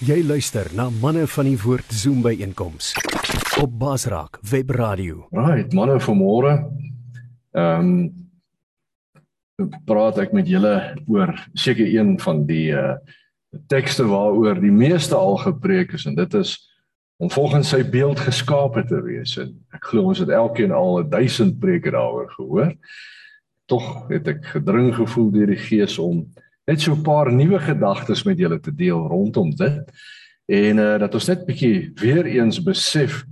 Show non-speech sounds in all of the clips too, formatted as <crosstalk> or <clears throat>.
Jy luister na manne van die woord Zoom by einkoms op Basraak Web Radio. Right, manne vanmôre. Ehm um, praat ek met julle oor seker een van die uh tekste waaroor die meeste al gepreek is en dit is om volgens sy beeld geskape te wees en ek glo ons het elkeen al 1000 preke daaroor gehoor. Tog het ek gedring gevoel deur die Gees om net so 'n paar nuwe gedagtes met julle te deel rondom dit en uh dat ons net bietjie weer eens besef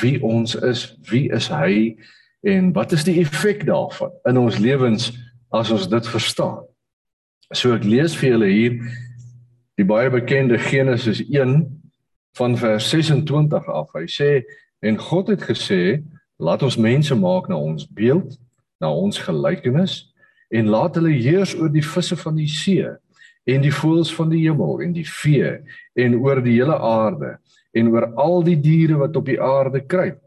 wie ons is, wie is hy en wat is die effek daarvan in ons lewens as ons dit verstaan. So ek lees vir julle hier die baie bekende Genesis 1 van vers 26 af. Hy sê en God het gesê laat ons mense maak na ons beeld, na ons gelykenis en laat hulle heers oor die visse van die see en die voëls van die hemel en die vee en oor die hele aarde en oor al die diere wat op die aarde kruip.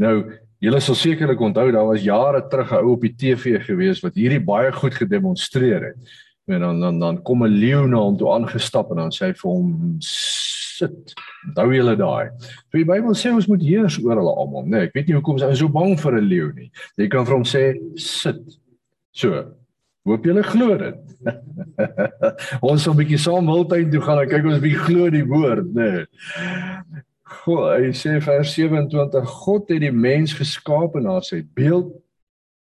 Nou, julle sal sekerlik onthou daar was jare terug 'n ou op die TV gewees wat hierdie baie goed gedemonstreer het. En dan dan dan kom 'n leeu na hom toe aangestap en dan sê hy vir hom sit. Onthou julle daai. So die Bybel sê ons moet heers oor hulle almal, né? Nee, ek weet nie hoekom hy so bang vir 'n leeu nie. Jy kan vir hom sê sit. So, Hoop julle glo dit. <laughs> ons sal 'n bietjie saam Wildtuin toe gaan en kyk ons bietjie glo die woord, né? Nee. God, hy sê vers 27: God het die mens geskaap na sy beeld.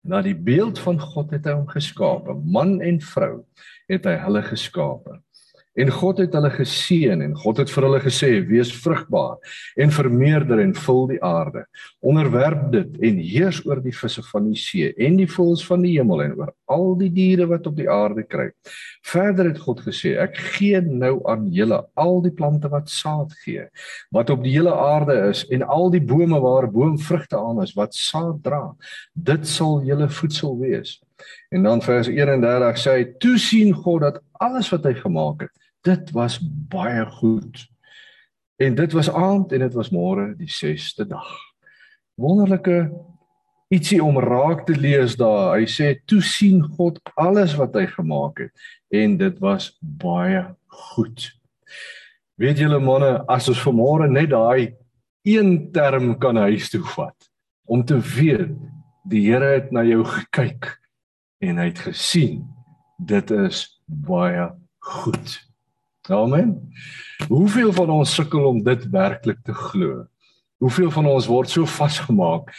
Na die beeld van God het hy hom geskaap. Man en vrou het hy hulle geskaap. En God het hulle geseën en God het vir hulle gesê: "Wees vrugbaar en vermeerder en vul die aarde. Onderwerp dit en heers oor die visse van die see en die voëls van die hemel en oor al die diere wat op die aarde kruip." Verder het God gesê: "Ek gee nou aan julle al die plante wat saad gee, wat op die hele aarde is en al die bome waar boomvrugte aan is wat saad dra. Dit sal julle voedsel wees." En dan vers 31 sê hy: "Toe sien God dat alles wat hy gemaak het dit was baie goed. En dit was aand en dit was môre die 6ste dag. Wonderlike ietsie om raak te lees daar. Hy sê toe sien God alles wat hy gemaak het en dit was baie goed. Weet julle manne, as ons vanmôre net daai een term kan huis toe vat om te weet die Here het na jou gekyk en hy het gesien dit is baie goed. Amen. Hoeveel van ons sukkel om dit werklik te glo? Hoeveel van ons word so vasgemaak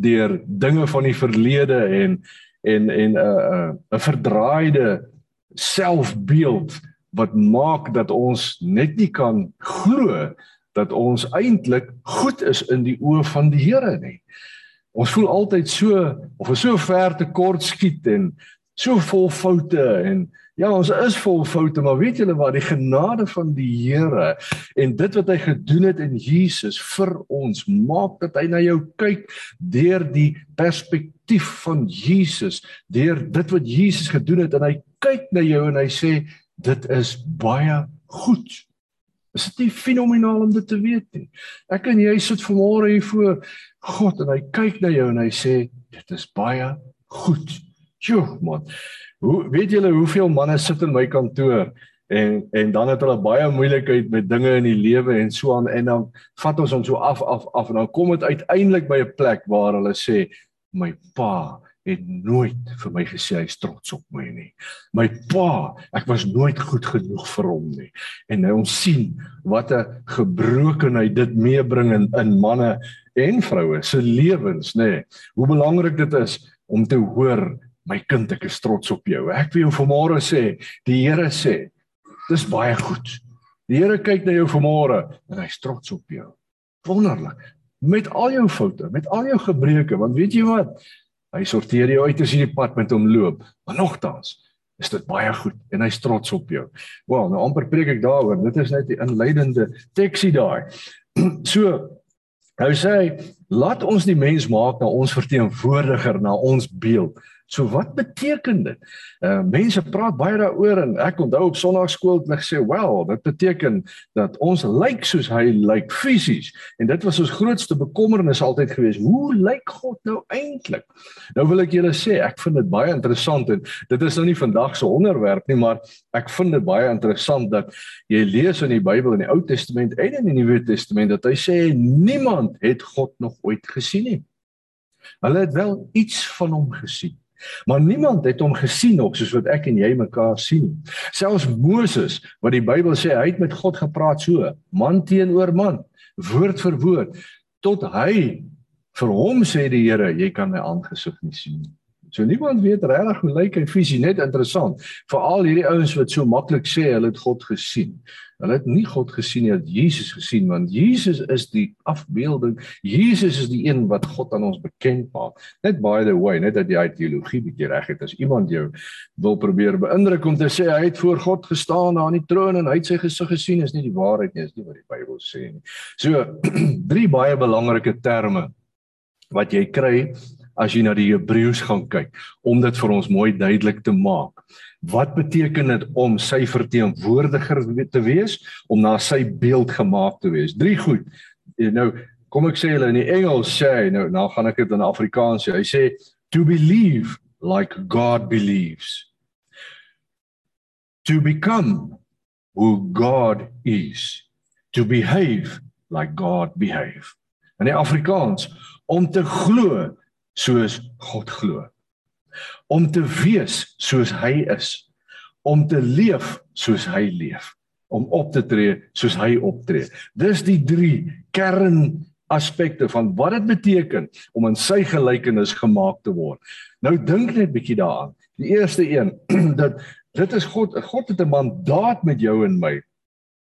deur dinge van die verlede en en en 'n uh, 'n uh, 'n verdraaide selfbeeld wat maak dat ons net nie kan glo dat ons eintlik goed is in die oë van die Here nie. Ons voel altyd so of ons so ver te kort skiet en so vol foute en Ja, ons is vol foute, maar weet julle wat die genade van die Here en dit wat hy gedoen het in Jesus vir ons maak dat hy na jou kyk deur die perspektief van Jesus, deur dit wat Jesus gedoen het en hy kyk na jou en hy sê dit is baie goed. Is dit nie fenomenaal om dit te weet nie? Ek en jy sit vanmôre hier voor God en hy kyk na jou en hy sê dit is baie goed. Sjoe, man. Hoe weet julle hoeveel manne sit in my kantoor en en dan het hulle baie moeilikheid met dinge in die lewe en so aan en dan vat ons hom so af af af en dan kom dit uiteindelik by 'n plek waar hulle sê my pa het nooit vir my gesê hy's trots op my nie. My pa, ek was nooit goed genoeg vir hom nie. En nou ons sien wat 'n gebrokenheid dit meebring in in manne en vroue se lewens, nê. Hoe belangrik dit is om te hoor my kind, ek is trots op jou. Ek wil jou vanmôre sê, die Here sê, dis baie goed. Die Here kyk na jou vanmôre en hy's trots op jou. Wonderlik. Met al jou foute, met al jou gebreke, want weet jy wat? Hy sorteer jou uit as jy die pad met hom loop. Maar nogtans is dit baie goed en hy's trots op jou. Wel, nou amper preek ek daaroor. Dit is net 'n inleidende teksie daai. <clears throat> So, hy sê, laat ons die mens maak na ons verteenwoordiger, na ons beeld So wat beteken dit? Uh mense praat baie daaroor en ek onthou op Sondagskool het hulle gesê, "Wel, dit beteken dat ons lyk soos hy lyk fisies." En dit was ons grootste bekommernis altyd gewees. Hoe lyk God nou eintlik? Nou wil ek julle sê, ek vind dit baie interessant en dit is nou nie vandag se onderwerp nie, maar ek vind dit baie interessant dat jy lees in die Bybel in die Ou Testament en in die Nuwe Testament dat hy sê niemand het God nog ooit gesien nie. Hulle het wel iets van hom gesien. Maar niemand het hom gesien nog soos wat ek en jy mekaar sien. Selfs Moses wat die Bybel sê hy het met God gepraat so, man teenoor man, woord vir woord, tot hy vir hom sê die Here, jy kan my aangesig nie sien nie. So niemand weet regtig hoe lyk hy fisies net interessant. Veral hierdie ouens wat so maklik sê hulle het God gesien. Hulle het nie God gesien nie, hulle het Jesus gesien want Jesus is die afbeelding. Jesus is die een wat God aan ons bekend maak. Net by the way, net dat jy teologie bietjie reg het. As iemand jou wil probeer beïndruk om te sê hy het voor God gestaan daar aan die troon en hy het sy gesig gesien, is nie die waarheid nie, is nie wat die Bybel sê nie. So <clears throat> drie baie belangrike terme wat jy kry as jy na die Hebreëus gaan kyk om dit vir ons mooi duidelik te maak. Wat beteken dit om sy verteenwoordiger te wees, om na sy beeld gemaak te wees? Drie goed. Nou kom ek sê hulle in die Engels sê nou nou gaan ek dit in Afrikaans sê. Hy sê to believe like God believes. To become who God is. To behave like God behave. In die Afrikaans om te glo soos God glo. Om te wees soos hy is. Om te leef soos hy leef. Om op te tree soos hy optree. Dis die drie kern aspekte van wat dit beteken om in sy gelykenis gemaak te word. Nou dink net bietjie daaraan. Die eerste een <clears throat> dat dit is God, God het 'n mandaat met jou en my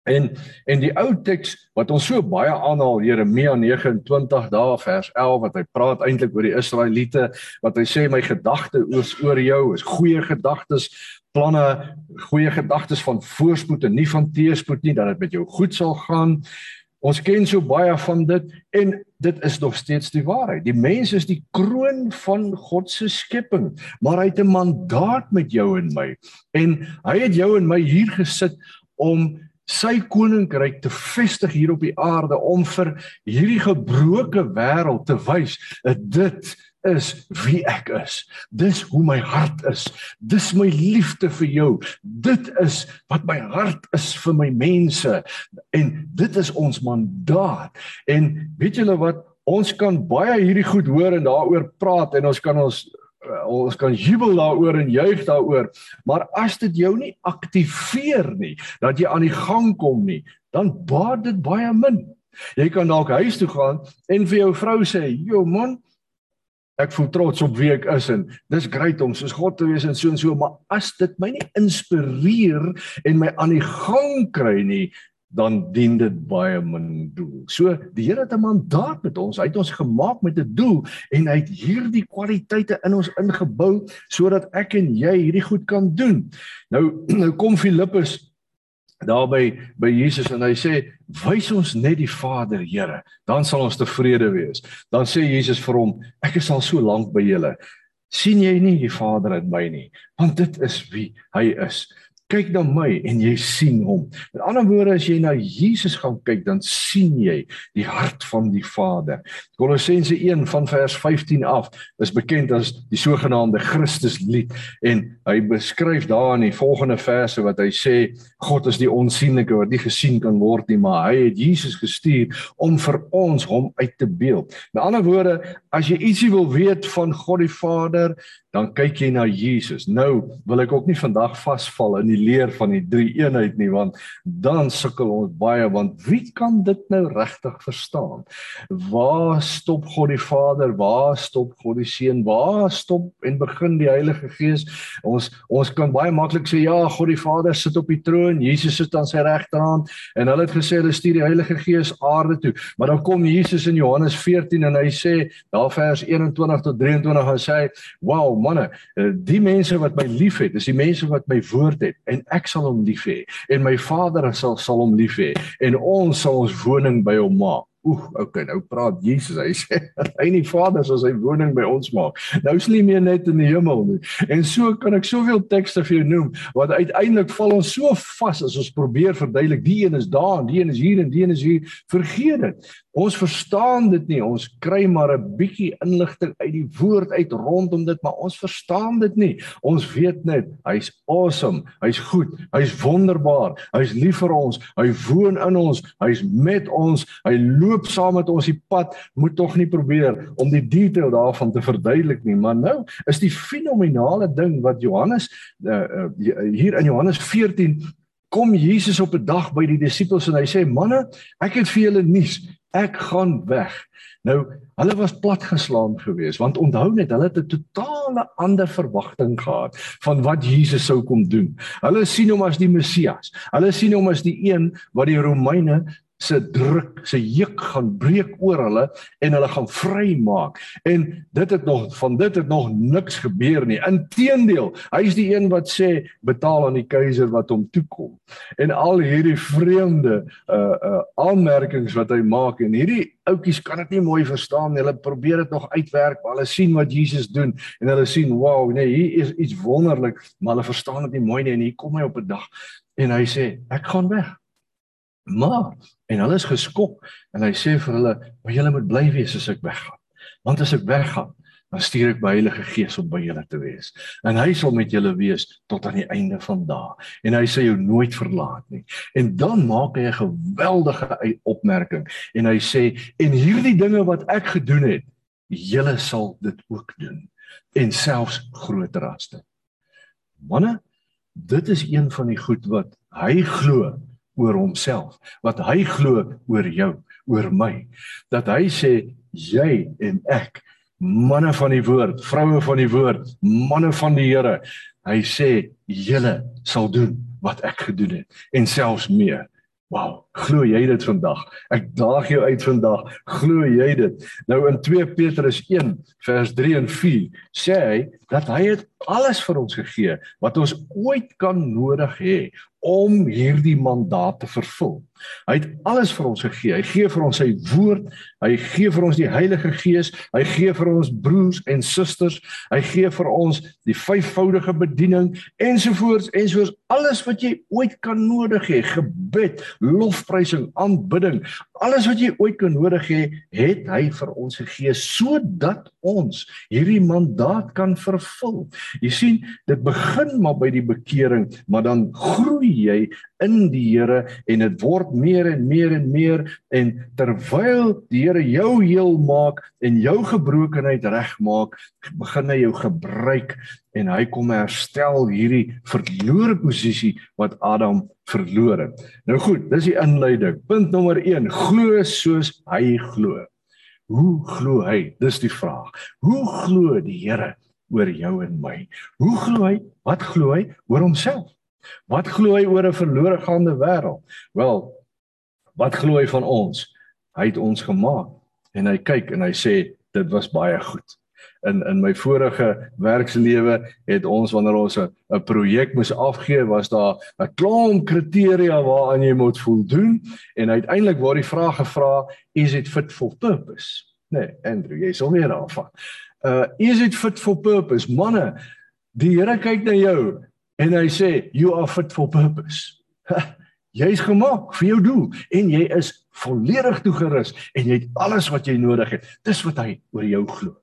En en die ou teks wat ons so baie aanhaal Jeremia 29 dae vers 11 wat hy praat eintlik oor die Israeliete wat hy sê my gedagte oor oor jou is goeie gedagtes planne goeie gedagtes van voorspoed en nie van teëspoed nie dat dit met jou goed sal gaan. Ons ken so baie van dit en dit is nog steeds die waarheid. Die mens is die kroon van God se skepping, maar hy het 'n mandaat met jou en my. En hy het jou en my hier gesit om sy koninkryk te vestig hier op die aarde om vir hierdie gebroke wêreld te wys dat dit is wie ek is. Dis hoe my hart is. Dis my liefde vir jou. Dit is wat my hart is vir my mense en dit is ons mandaat. En weet julle wat ons kan baie hierdie goed hoor en daaroor praat en ons kan ons ons kan jubel daaroor en juig daaroor, maar as dit jou nie aktiveer nie, dat jy aan die gang kom nie, dan baat dit baie min. Jy kan dalk huis toe gaan en vir jou vrou sê, "Jo man, ek voel trots op wie ek is en dis great om soos God te wees en so en so, maar as dit my nie inspireer en my aan die gang kry nie, dan dien dit baie min doel. So die Here het 'n mandaat met ons. Hy het ons gemaak met 'n doel en hy het hierdie kwaliteite in ons ingebou sodat ek en jy hierdie goed kan doen. Nou <clears throat> nou kom Filippus daarby by Jesus en hy sê wys ons net die Vader, Here, dan sal ons tevrede wees. Dan sê Jesus vir hom, ek is al so lank by julle. sien jy nie die Vader in my nie, want dit is wie hy is kyk na my en jy sien hom. Met ander woorde as jy na Jesus gaan kyk, dan sien jy die hart van die Vader. Kolossense 1 van vers 15 af is bekend as die sogenaamde Christuslied en hy beskryf daar in die volgende verse wat hy sê God is die onsigbare wat nie gesien kan word nie, maar hy het Jesus gestuur om vir ons hom uit te beeld. Met ander woorde, as jy ietsie wil weet van God die Vader, dan kyk jy na Jesus. Nou wil ek ook nie vandag vasval in die leer van die drie eenheid nie want dan sukkel ons baie want wie kan dit nou regtig verstaan? Waar stop God die Vader? Waar stop God die Seun? Waar stop en begin die Heilige Gees? Ons ons kan baie maklik sê ja, God die Vader sit op die troon, Jesus sit aan sy regterhand en hulle het gesê hulle stuur die Heilige Gees aarde toe. Maar dan kom Jesus in Johannes 14 en hy sê daar vers 21 tot 23 en sê, "Wow, manne, eh, die mense wat my liefhet, is die mense wat my woord het en ek sal hom lief hê en my Vader sal sal hom lief hê en ons sal ons woning by hom maak. Oeh, okay, nou praat Jesus. Hy sê <laughs> hy en die Vader sal sy woning by ons maak. Nou is nie meer net in die hemel nie. En so kan ek soveel tekste vir jou noem wat uiteindelik val ons so vas as ons probeer verduidelik die een is daar en die een is hier en die een is hier. Vergeet dit. Ons verstaan dit nie. Ons kry maar 'n bietjie inligting uit die woord uit rondom dit, maar ons verstaan dit nie. Ons weet net hy's awesome, hy's goed, hy's wonderbaar, hy's lief vir ons, hy woon in ons, hy's met ons, hy loop saam met ons die pad. Moet tog nie probeer om die detail daarvan te verduidelik nie, maar nou is die fenominale ding wat Johannes uh, uh, hier in Johannes 14 kom Jesus op 'n dag by die disippels en hy sê manne ek het vir julle nuus ek gaan weg. Nou, hulle was platgeslaan geweest want onthou net, hulle het 'n totale ander verwagting gehad van wat Jesus sou kom doen. Hulle sien hom as die Messias. Hulle sien hom as die een wat die Romeine se druk, se juk gaan breek oor hulle en hulle gaan vrymaak. En dit het nog van dit het nog niks gebeur nie. Inteendeel, hy is die een wat sê betaal aan die keiser wat hom toekom. En al hierdie vreemde uh uh aanmerkings wat hy maak en hierdie ouetjies kan dit nie mooi verstaan nie. Hulle probeer dit nog uitwerk, maar hulle sien wat Jesus doen en hulle sien, "Wow, nee, hier is iets wonderlik," maar hulle verstaan dit nie mooi nie en hier kom hy op 'n dag en hy sê, "Ek gaan weg." Maar en hulle is geskok en hy sê vir hulle, "Maar julle moet bly wees as ek weggaan. Want as ek weggaan, dan stuur ek by Heilige Gees om by julle te wees. En hy sal met julle wees tot aan die einde van dae. En hy sê jou nooit verlaat nie." En dan maak hy 'n geweldige opmerking en hy sê, "En hierdie dinge wat ek gedoen het, julle sal dit ook doen en selfs groter as dit." Manne, dit is een van die goed wat hy glo oor homself, wat hy glo oor jou, oor my. Dat hy sê jy en ek, manne van die woord, vroue van die woord, manne van die Here, hy sê julle sal doen wat ek gedoen het en selfs meer. Wow, glo jy dit vandag? Ek daag jou uit vandag. Glo jy dit? Nou in 2 Petrus 1 vers 3 en 4 sê hy dat hy het alles vir ons gegee wat ons ooit kan nodig hê om hierdie mandaat te vervul. Hy het alles vir ons gegee. Hy gee vir ons sy woord, hy gee vir ons die Heilige Gees, hy gee vir ons broers en susters, hy gee vir ons die vyfvoudige bediening ensovoorts ensovoorts alles wat jy ooit kan nodig hê, gebed, lofprysing, aanbidding, alles wat jy ooit kan nodig hê, het hy vir ons gegee sodat ons hierdie mandaat kan vervul. Jy sien, dit begin maar by die bekering, maar dan groei jy in die Here en dit word meer en meer en meer en terwyl die Here jou heel maak en jou gebrokenheid regmaak, begin hy jou gebruik en hy kom herstel hierdie verlore posisie wat Adam verloor het. Nou goed, dis die inleiding. Punt nommer 1: glo soos hy glo. Hoe glo hy? Dis die vraag. Hoe glo die Here oor jou en my? Hoe glo hy? Wat glo hy oor homself? Wat glo hy oor 'n verlore gaande wêreld? Wel, wat glo hy van ons? Hy het ons gemaak en hy kyk en hy sê dit was baie goed. In in my vorige werkslewe het ons wanneer ons 'n 'n projek moes afgee, was daar 'n klomp kriteria waaraan jy moet voldoen en uiteindelik word die vraag gevra, is it fit for purpose? Nee, Andrew, jy sal weer aanvang. Uh is it fit for purpose? Manne, die Here kyk na jou en hy sê you are fit for purpose. Jy's gemaak vir jou doel en jy is volledig toegerus en jy het alles wat jy nodig het. Dis wat hy oor jou glo.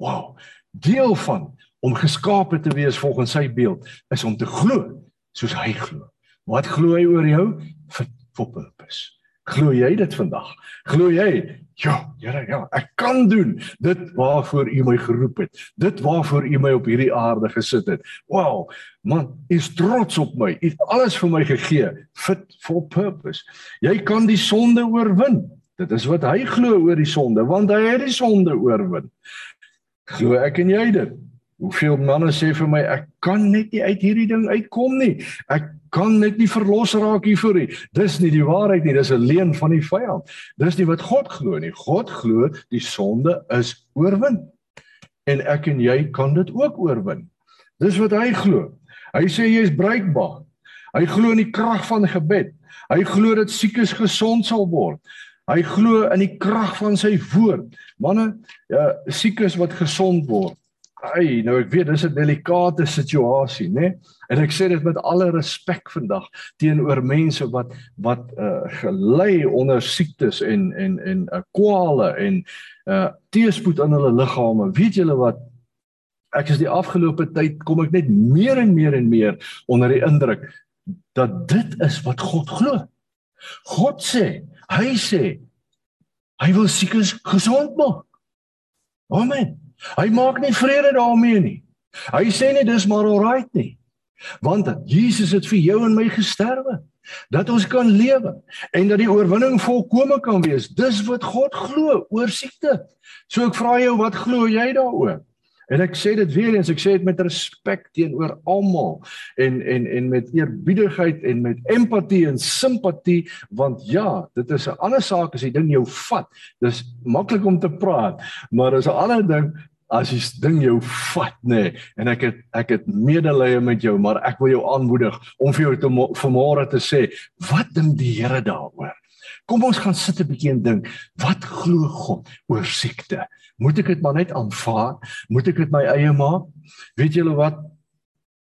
Wow. Deel van om geskape te wees volgens sy beeld is om te glo soos hy glo. Wat glo hy oor jou? Fit for purpose. Glo jy dit vandag? Glo jy? Ja, Here, ja, ek kan doen dit waarvoor U my geroep het. Dit waarvoor U my op hierdie aarde gesit het. Wow, man, U is trots op my. U het alles vir my gegee, fit for purpose. Jy kan die sonde oorwin. Dit is wat hy glo oor die sonde, want hy het die sonde oorwin. Glo ek en jy dit? Hoeveel manne sê vir my ek kan net nie uit hierdie ding uitkom nie. Ek kan net nie verlos raak hiervoor nie. Dis nie die waarheid nie, dis 'n leuen van die vyand. Dis nie wat God glo nie. God glo die sonde is oorwin. En ek en jy kan dit ook oorwin. Dis wat hy glo. Hy sê jy is bruikbaar. Hy glo in die krag van gebed. Hy glo dat siekes gesond sal word. Hy glo in die krag van sy woord. Manne, ja, siekes wat gesond word. Ai, nou ek weet dis 'n delikate situasie, né? Nee? En ek sê dit met alle respek vandag teenoor mense wat wat uh gelei onder siektes en en en 'n uh, kwale en uh teëspoed aan hulle liggame. Weet julle wat? Ek is die afgelope tyd kom ek net meer en meer en meer onder die indruk dat dit is wat God glo. God sê, hy sê hy wil siekes gesond maak. Amen. Hy maak nie vrede daarmee nie. Hy sê nie dis maar alright nie. Want Jesus het vir jou en my gesterwe dat ons kan lewe en dat die oorwinning volkome kan wees. Dis wat God glo oor siekte. So ek vra jou, wat glo jy daaroor? En ek sê dit weer eens, ek sê dit met respek teenoor almal en en en met eerbiedigheid en met empatie en simpatie want ja, dit is 'n ander saak as jy ding jou vat. Dis maklik om te praat, maar is 'n ander ding as jy ding jou vat nê nee, en ek het ek het medelee met jou maar ek wil jou aanmoedig om vir jou te vanmôre te sê wat dink die Here daaroor? Kom ons gaan sit 'n bietjie en dink wat glo God oor siekte? Moet ek dit maar net aanvaar? Moet ek dit my eie maak? Weet julle wat?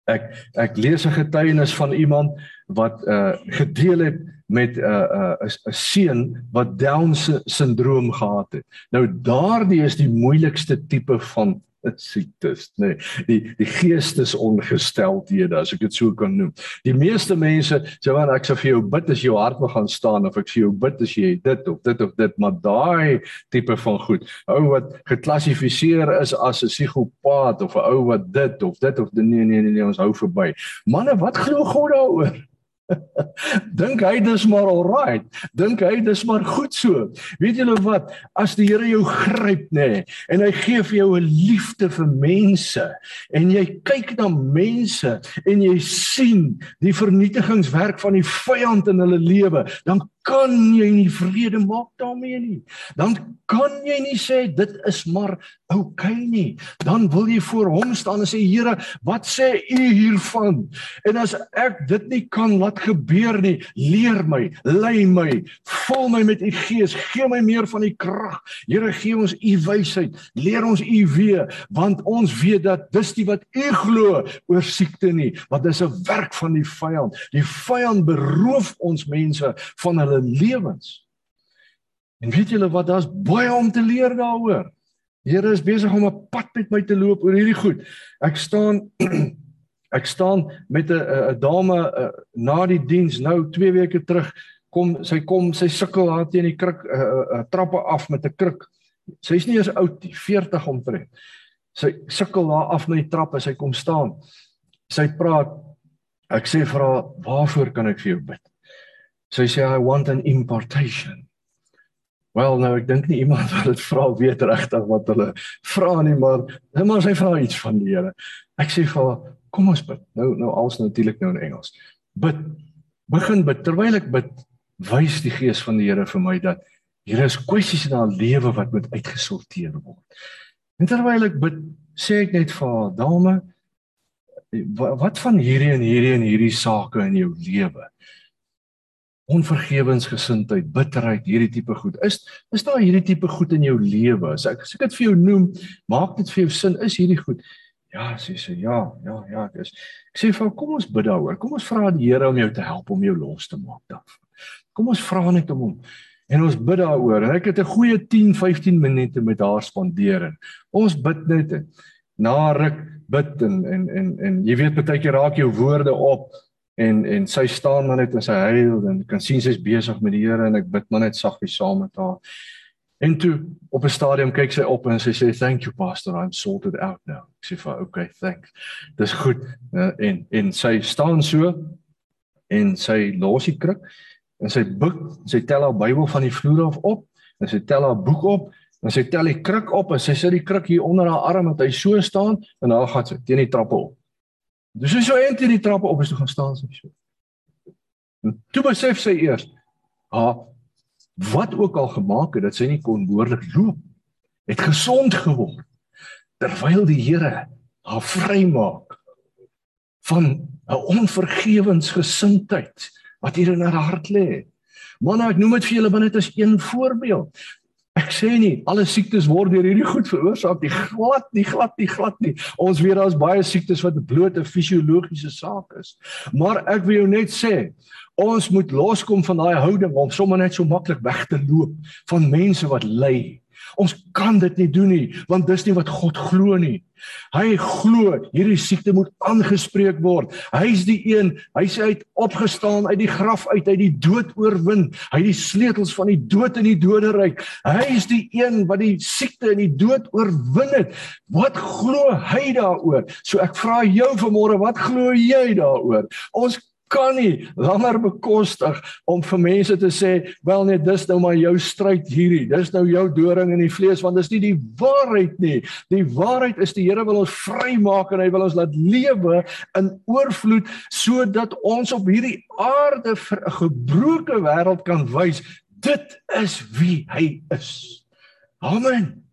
Ek ek lees 'n getuienis van iemand wat uh gedeel het met 'n uh, 'n uh, 'n seun wat down syndroom gehad het. Nou daardie is die moeilikste tipe van <laughs> siektes, nê. Nee, die die geestesongesteldhede as ek dit so kan noem. Die meeste mense sê want ek sê vir jou bid as jou hart wil gaan staan of ek sê jou bid as jy dit of dit of dit, maar daai tipe van goed. Ou wat geklassifiseer is as 'n psigopaat of 'n ou wat dit of dit of nee nee nee, nee ons hou verby. Manne, wat glo God daaroor? <laughs> Dink hy dis maar alright. Dink hy dis maar goed so. Weet julle wat? As die Here jou gryp nê nee, en hy gee vir jou 'n liefde vir mense en jy kyk na mense en jy sien die vernietigingswerk van die vyand in hulle lewe, dan kan jy nie vrede maak daarmee nie. Dan kan jy nie sê dit is maar okay nie. Dan wil jy voor hom staan en sê Here, wat sê u hiervan? En as ek dit nie kan laat gebeur nie, leer my, lei my, vul my met u gees, gee my meer van u krag. Here, gee ons u wysheid, leer ons u weë, want ons weet dat dis die wat u glo oor siekte nie, want dis 'n werk van die vyand. Die vyand beroof ons mense van hulle hulle lewens. En weet julle wat daar's baie om te leer daaroor. Here is besig om 'n pad met my te loop oor hierdie goed. Ek staan <clears throat> ek staan met 'n 'n dame a, na die diens nou 2 weke terug kom sy kom sy sukkel haar teen die kruk 'n uh, uh, uh, trappe af met 'n kruk. Sy's nie eens oud nie, 40 omtrent. Sy sukkel daar af met die trappe, sy kom staan. Sy praat ek sê vir haar, "Waarvoor kan ek vir jou bid?" Sy sê I want an impartation. Wel nou ek dink nie iemand <laughs> wat dit vra weet regtig wat hulle vra nie maar nou maar sy vra iets van die Here. Ek sê vir haar kom ons bid. Nou nou als natuurlik nou in Engels. Bid. Begin bid terwyl ek bid wys die gees van die Here vir my dat hier is kwessies in haar lewe wat moet uitgesorteer word. En terwyl ek bid sê ek net vir haar dame wat van hierdie en hierdie en hierdie sake in jou lewe? Onvergewensgesindheid, bitterheid, hierdie tipe goed. Is is daar hierdie tipe goed in jou lewe? As ek as ek dit vir jou noem, maak dit vir jou sin, is hierdie goed? Ja, sê sy, ja, ja, ja, ek is. Ek sê vir kom ons bid daaroor. Kom ons vra die Here om jou te help om jou los te maak daarvan. Kom ons vra net om hom en ons bid daaroor. En ek het 'n goeie 10, 15 minute met haar spandeer. Ons bid net na ruk bid en en en en jy weet baie keer raak jou woorde op en en sy staan maar net en sy huil en kan sien sy's besig met die Here en ek bid maar net saggies saam met haar. En toe op 'n stadium kyk sy op en sy sê thank you pastor I'm sorted out now. Ek sê vir okay, thanks. Dis goed. Uh, en en sy staan so en sy los die kruk en sy buig, sy tel haar Bybel van die vloer af op en sy tel haar boek op en sy tel die kruk op en sy sit die kruk hier onder haar arm en hy so staan en daar gaan sy teen die trappe op. Dis so eendag die trappe op is toe gaan staan sy so. En toe besef sy eers, ha, wat ook al gemaak het dat sy nie kon behoorlik loop, het gesond geword terwyl die Here haar vrymaak van 'n onvergewensgesindheid wat hier in haar hart lê. Manne, ek noem dit vir julle want dit is een voorbeeld. Ek sê nie alle siektes word deur hierdie goed veroorsaak nie. Glad nie, glad nie, glad nie. Ons weet daar's baie siektes wat bloot 'n fisiologiese saak is. Maar ek wil jou net sê, ons moet loskom van daai houding om sommer net so maklik weg te loop van mense wat ly. Ons kan dit nie doen nie, want dis nie wat God glo nie. Hy glo hierdie siekte moet aangespreek word. Hy's die een, hy sê hy het opgestaan uit die graf uit, het die dood oorwin. Hy het die sleutels van die dood en die doderyk. Hy is die een wat die siekte en die dood oorwin het. Wat glo hy daaroor? So ek vra jou vanmôre, wat glo jy daaroor? Ons kan nie. Langer bekostig om vir mense te sê wel net dis nou maar jou stryd hierdie. Dis nou jou doring in die vlees want dis nie die waarheid nie. Die waarheid is die Here wil ons vrymaak en hy wil ons laat lewe in oorvloed sodat ons op hierdie aarde vir 'n gebroke wêreld kan wys dit is wie hy is. Amen.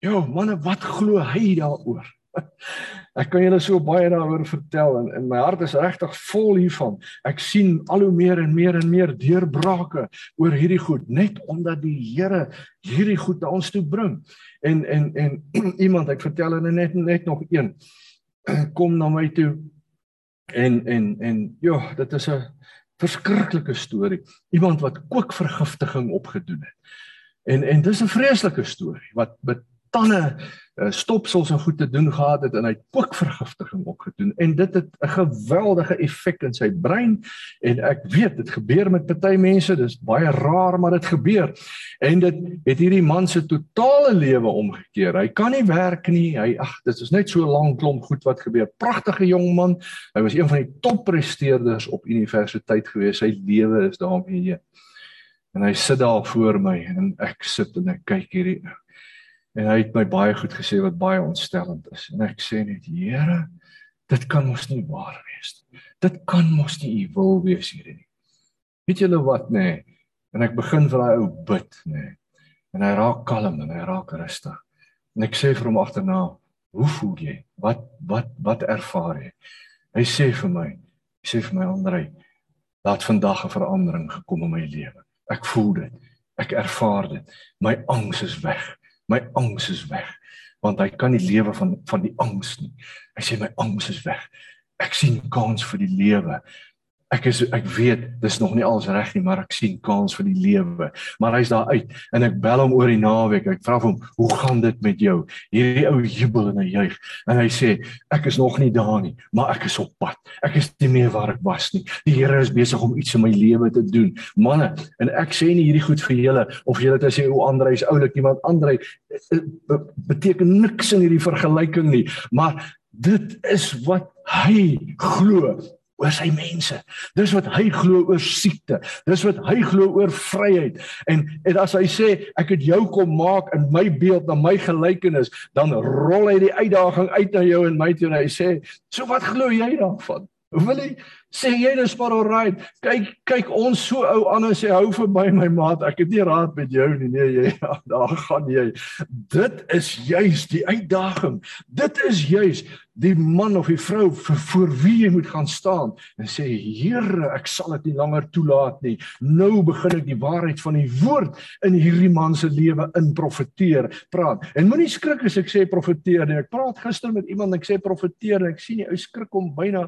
Jo manne wat glo hy daaroor <laughs> Ek kan julle so baie daaroor vertel en, en my hart is regtig vol hiervan. Ek sien al hoe meer en meer en meer deurbrake oor hierdie goed net omdat die Here hierdie goed na ons toe bring. En en en <clears throat> iemand ek vertel hulle net net nog een <clears throat> kom na my toe en en en ja, dit is 'n verskriklike storie. Iemand wat kookvergiftiging opgedoen het. En en dis 'n vreeslike storie wat met tande Eh, stopsels en goed te doen gehad het en hy kookvergiftiging opgedoen. En dit het 'n geweldige effek in sy brein en ek weet dit gebeur met party mense dis baie raar maar dit gebeur. En dit het hierdie man se totale lewe omgekeer. Hy kan nie werk nie. Hy ag dit is net so lank klomp goed wat gebeur. Pragtige jong man. Hy was een van die toppresteerders op universiteit gewees. Sy lewe is daarmee en hy sit daar voor my en ek sit en ek kyk hierdie En hy het my baie goed gesê wat baie ontstellend is. En ek sê net, Here, dit kan mos nie waar wees nie. Dit kan mos nie u wil wees hierdie nie. Weet julle wat nê? Nee? En ek begin vir daai ou bid nê. Nee? En hy raak kalm en hy raak rustig. En ek sê vir hom agterna, "Hoe voel jy? Wat wat wat ervaar jy?" Hy sê vir my, hy sê vir my Andrei, "Laat vandag 'n verandering gekom in my lewe. Ek voel dit. Ek ervaar dit. My angs is weg." My angs is weg want hy kan nie lewe van van die angs nie. Hy sê my angs is weg. Ek sien kans vir die lewe ek is ek weet dis nog nie alles reg nie maar ek sien kans vir die lewe. Maar hy's daar uit en ek bel hom oor die naweek. Ek vra hom hoe gaan dit met jou? Hierdie ou jubel en hy juig en hy sê ek is nog nie daar nie maar ek is op pad. Ek is nie meer waar ek was nie. Die Here is besig om iets in my lewe te doen. Manne en ek sê nie hierdie goed vir julle of julle te sê o Andre is oulik iemand Andre eh, eh, beteken niks in hierdie vergelyking nie. Maar dit is wat hy glo oor sy mense. Dis wat hy glo oor siekte. Dis wat hy glo oor vryheid. En en as hy sê ek het jou kom maak in my beeld na my gelykenis, dan rol hy die uitdaging uit na jou en my toe en hy sê, "So wat glo jy daarvan?" Wil jy sê jy dis maar alright. Kyk kyk ons so ou aan en sê hou vir my my maat. Ek het nie raad met jou nie. Nee, jy ja, <laughs> daar gaan jy. Dit is juis die uitdaging. Dit is juis die man of die vrou vir voor wie jy moet gaan staan en sê Here, ek sal dit nie langer toelaat nie. Nou begin ek die waarheid van die woord in hierdie man se lewe in profeteer, praat. En moenie skrik as ek sê profeteer nie. Ek praat gister met iemand en ek sê profeteer en ek sien hy skrik hom byna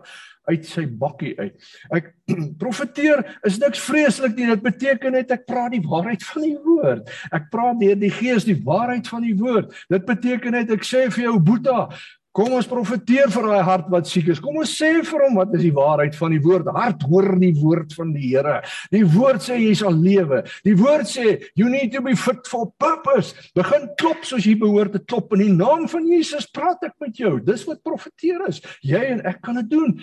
uit sy bakkie uit. Ek <clears throat> profeteer is niks vreeslik nie. Dit beteken net ek praat die waarheid van die woord. Ek praat deur die Gees die waarheid van die woord. Dit beteken net ek sê vir jou Boeta, Kom ons profeteer vir daai hart wat siek is. Kom ons sê vir hom wat is die waarheid van die woord. Hart hoor die woord van die Here. Die woord sê jy sal lewe. Die woord sê you need to be fit for purpose. Begin klop soos jy behoort te klop in die naam van Jesus. Praat ek met jou. Dis wat profeteer is. Jy en ek kan dit doen.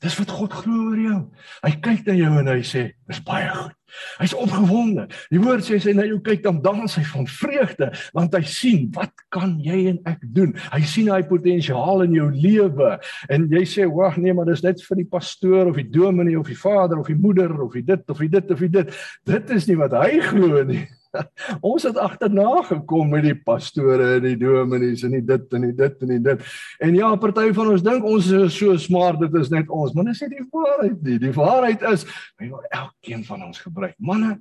Dis wat God glo oor jou. Hy kyk na jou en hy sê, "Dis baie goed." Hy's opgewonde. Die woord sê sy na jou kyk dan dans hy van vreugde want hy sien wat kan jy en ek doen. Hy sien hy potensiaal in jou lewe en jy sê, "Wag, nee, maar dis net vir die pastoor of die dominee of die vader of die moeder of die dit of die dit of die dit." Dit is nie wat hy glo nie. <laughs> ons het agterna gekom met die pastore en die dominees en die dit en die dit en die dit. En ja, party van ons dink ons is so smart, dit is net ons, maar dit is nie die waarheid nie. Die waarheid is, hy wil elkeen van ons gebruik. Manne,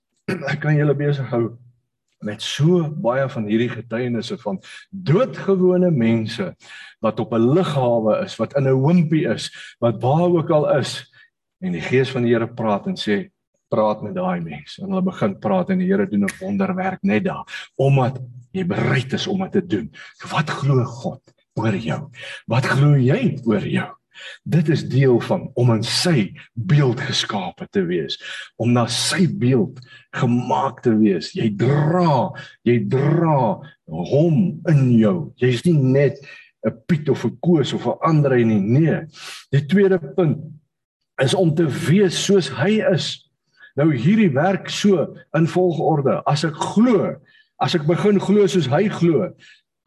<clears throat> ek kan julle besig hou met so baie van hierdie getuienisse van doodgewone mense wat op 'n lughawe is, wat in 'n hompie is, wat waar ook al is en die gees van die Here praat en sê praat met daai mense en hulle begin praat en die Here doen 'n wonderwerk net daar omdat jy bereid is om dit te doen. Wat glo God oor jou? Wat glo jy oor jou? Dit is deel van om in sy beeld geskape te wees, om na sy beeld gemaak te wees. Jy dra, jy dra hom in jou. Jy's nie net 'n Piet of 'n Koos of 'n Andre nie. Nee. Die tweede punt is om te wees soos hy is. Nou hierdie werk so in volgorde. As ek glo, as ek begin glo soos hy glo,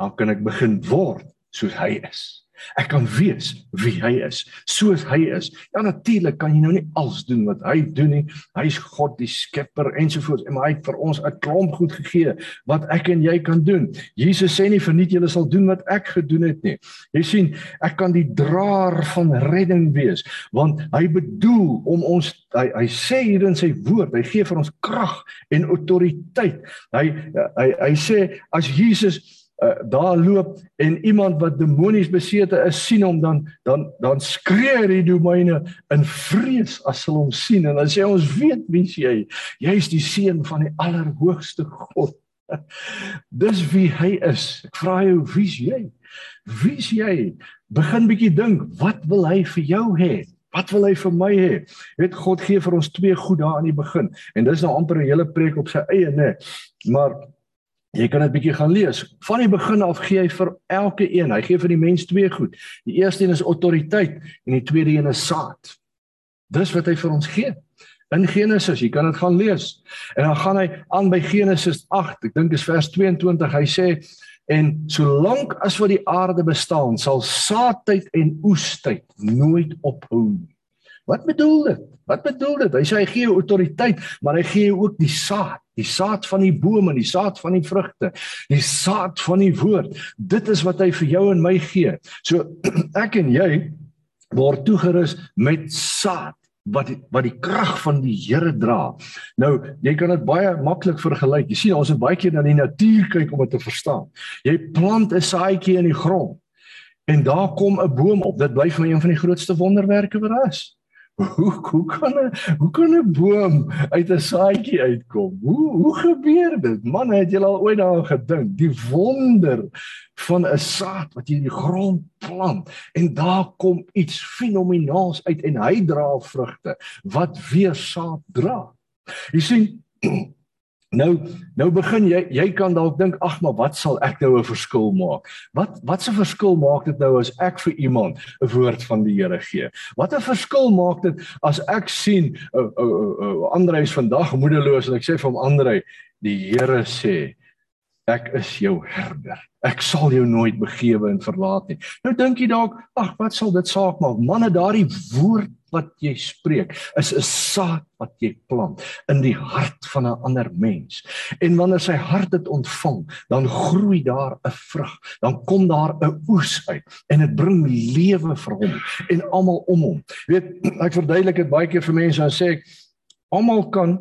dan kan ek begin word soos hy is. Ek kan wees wie hy is, soos hy is. Ja natuurlik kan jy nou nie alles doen wat hy doen nie. Hy's God die skepper ensovoorts en maar hy het vir ons 'n klomp goed gegee wat ek en jy kan doen. Jesus sê nie verniet julle sal doen wat ek gedoen het nie. Jy sien, ek kan die draer van redding wees want hy bedoel om ons hy hy sê hier in sy woord, hy gee vir ons krag en autoriteit. Hy hy hy sê as Jesus uh, daar loop en iemand wat demonies besete is sien hom dan dan dan skree die domeine in vrees as hulle hom sien. En dan sê ons weet wie jy jy's die seun van die allerhoogste God. <laughs> Dis wie hy is. Ek vra jou wie's jy? Wie's jy? Begin bietjie dink wat wil hy vir jou hê? Wat wil hy vir my hê? Jy weet God gee vir ons twee goed daar aan die begin. En dis nou amper 'n hele preek op sy eie nê. Maar Jy kan dit bietjie gaan lees. Van die begin af gee hy vir elke een. Hy gee vir die mens twee goed. Die eerste een is autoriteit en die tweede een is saad. Dis wat hy vir ons gee. In Genesis, jy kan dit gaan lees. En dan gaan hy aan by Genesis 8. Ek dink is vers 22. Hy sê en solank as wat die aarde bestaan, sal saadtyd en oestyd nooit ophou nie. Wat bedoel dit? Wat bedoel dit? Hy sê hy gee autoriteit, maar hy gee ook die saad, die saad van die bome, die saad van die vrugte, die saad van die woord. Dit is wat hy vir jou en my gee. So <clears throat> ek en jy word toegerus met saad wat die, wat die krag van die Here dra. Nou, jy kan dit baie maklik vergelyk. Jy sien ons het baie keer na die natuur kyk om dit te verstaan. Jy plant 'n saadjie in die grond en daar kom 'n boom op. Dit bly vir my een van die grootste wonderwerke wat daar is. Hoe hoe kan 'n hoe kan 'n boom uit 'n saadjie uitkom? Hoe hoe gebeur dit? Man, het jy al ooit daaraan gedink? Die wonder van 'n saad wat jy in die grond plant en daar kom iets fenomenaals uit en hy dra vrugte wat weer saad dra. Jy sien Nou nou begin jy jy kan dalk dink ag maar wat sal ek nou 'n verskil maak? Wat wat se verskil maak dit nou as ek vir iemand 'n woord van die Here gee? Wat 'n verskil maak dit as ek sien o uh, o uh, uh, uh, Andre is vandag moedeloos en ek sê vir hom Andre die Here sê ek is jou herder. Ek sal jou nooit begewe en verlaat nie. Nou dink jy dalk ag wat sal dit saak maak? Manne daardie woord wat jy spreek is 'n saad wat jy plant in die hart van 'n ander mens. En wanneer sy hart dit ontvang, dan groei daar 'n vrug, dan kom daar 'n oes uit en dit bring lewe vir hom en almal om hom. Jy weet, ek verduidelik dit baie keer vir mense en sê ek almal kan